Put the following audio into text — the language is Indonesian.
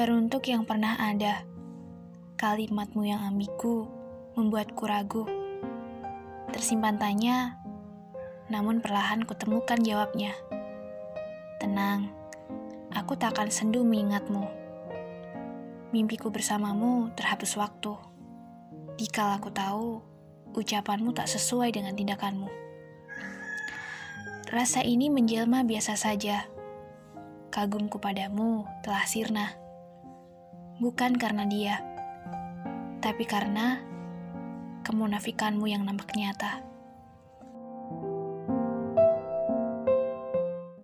Teruntuk yang pernah ada, kalimatmu yang ambigu membuatku ragu. Tersimpan tanya, namun perlahan kutemukan jawabnya. Tenang, aku tak akan sendu mengingatmu. Mimpiku bersamamu terhapus waktu. Dikala aku tahu, ucapanmu tak sesuai dengan tindakanmu. Rasa ini menjelma biasa saja. Kagumku padamu telah sirna. Bukan karena dia, tapi karena kemunafikanmu yang nampak nyata.